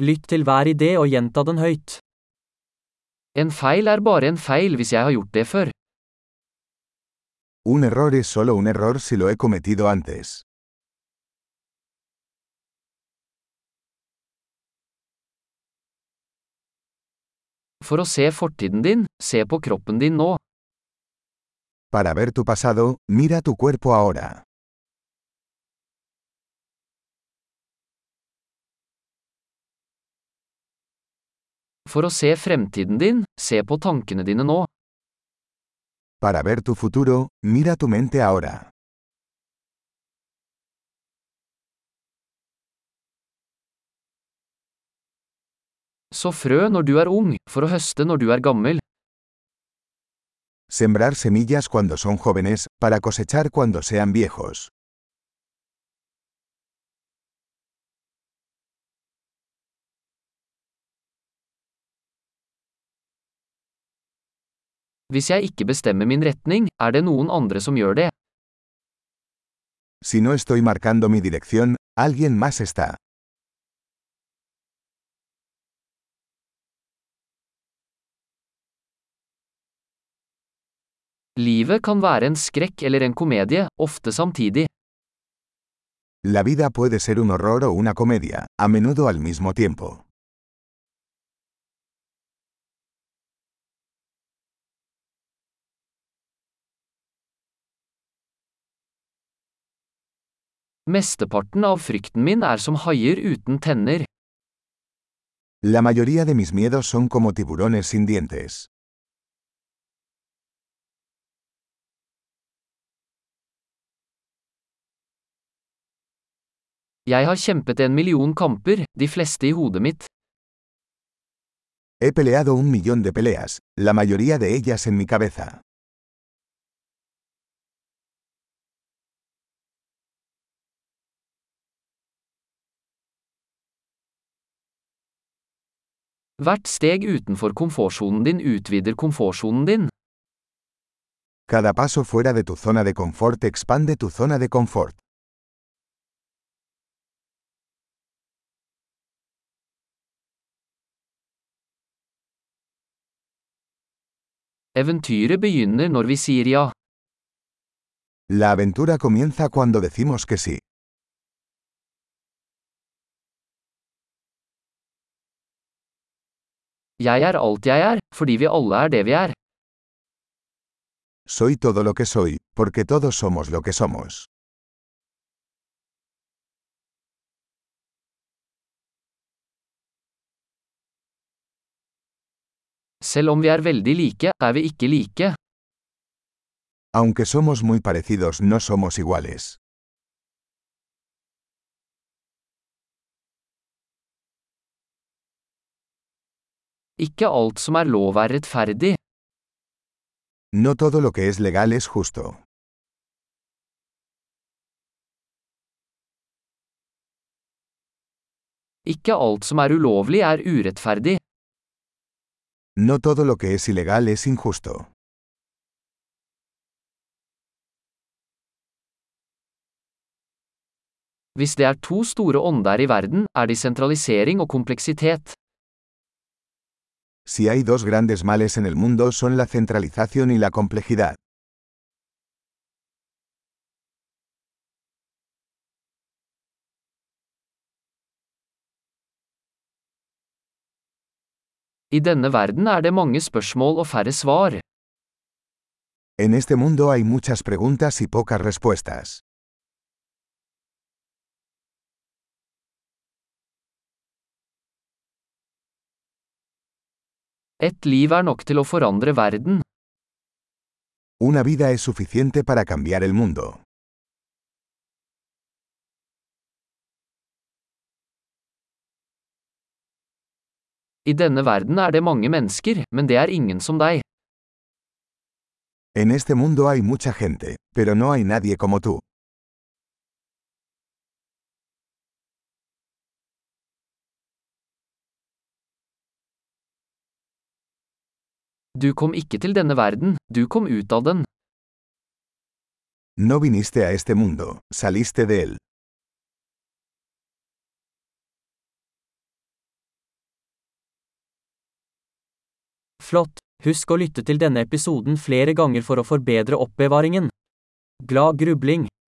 Lytt til hver idé og gjenta den høyt. En feil er bare en feil hvis jeg har gjort det før. Un error es solo un error si lo he cometido antes. For å se fortiden din, se på kroppen din nå. Para ver tu pasado, mira tu cuerpo ahora. For å se fremtiden din, se på tankene dine nå. Para ver tu futuro, mira tu mente ahora. Så frø når du er ung, for å høste når du er gammel. Sembrar semillas cuando son jóvenes, para cosechar cuando sean viejos. Hvis jeg ikke bestemmer min retning, er det noen andre som gjør det. Si no estoy marcando mi dirección, alguien más está. Livet kan være en skrekk eller en komedie, ofte samtidig. La vida puede ser un horror o una comedia, a menudo al mismo tiempo. Mesteparten av frykten min er som haier uten tenner. La mayoría de mis miedos son como tiburones sin dientes. Jeg har kjempet en million kamper, de fleste i hodet mitt. He peleado un millón de peleas, la mayoría de ellas en mi cabeza. Hvert steg utenfor komfortsonen din utvider komfortsonen din. Cada paso fuera de tu zona de confort expande tu zona de confort. Eventyret begynner når vi sier ja. La aventura comienza cuando decimos que sí. Jeg er alt jeg er, fordi vi alle er det vi er. Soy todo lo que soy, porque todos somos lo que somos. Selv om vi er veldig like, er vi ikke like. Aunque somos muy parecidos no somos iguales. Ikke alt som er lov er rettferdig. No todo lo que es legal es justo. Ikke alt som er ulovlig er urettferdig. No todo lo que es ilegal es injusto. Hvis det er to store ånder i verden, er de sentralisering og kompleksitet. Si hay dos grandes males en el mundo son la centralización y la complejidad. I denne verden er det mange spørsmål og færre svar. En este mundo hay muchas preguntas y pocas respuestas. Et liv er nok til å forandre verden. Una vida es suficiente para cambiar el mundo. I denne verden er det mange mennesker, men det er ingen som deg. En este mundo hay mucha gente, pero no hay nadie como tú. Du kom ikke til denne verden, du kom ut av den. No viniste a este mundo, saliste de él. Flott! Husk å lytte til denne episoden flere ganger for å forbedre oppbevaringen. Glad grubling!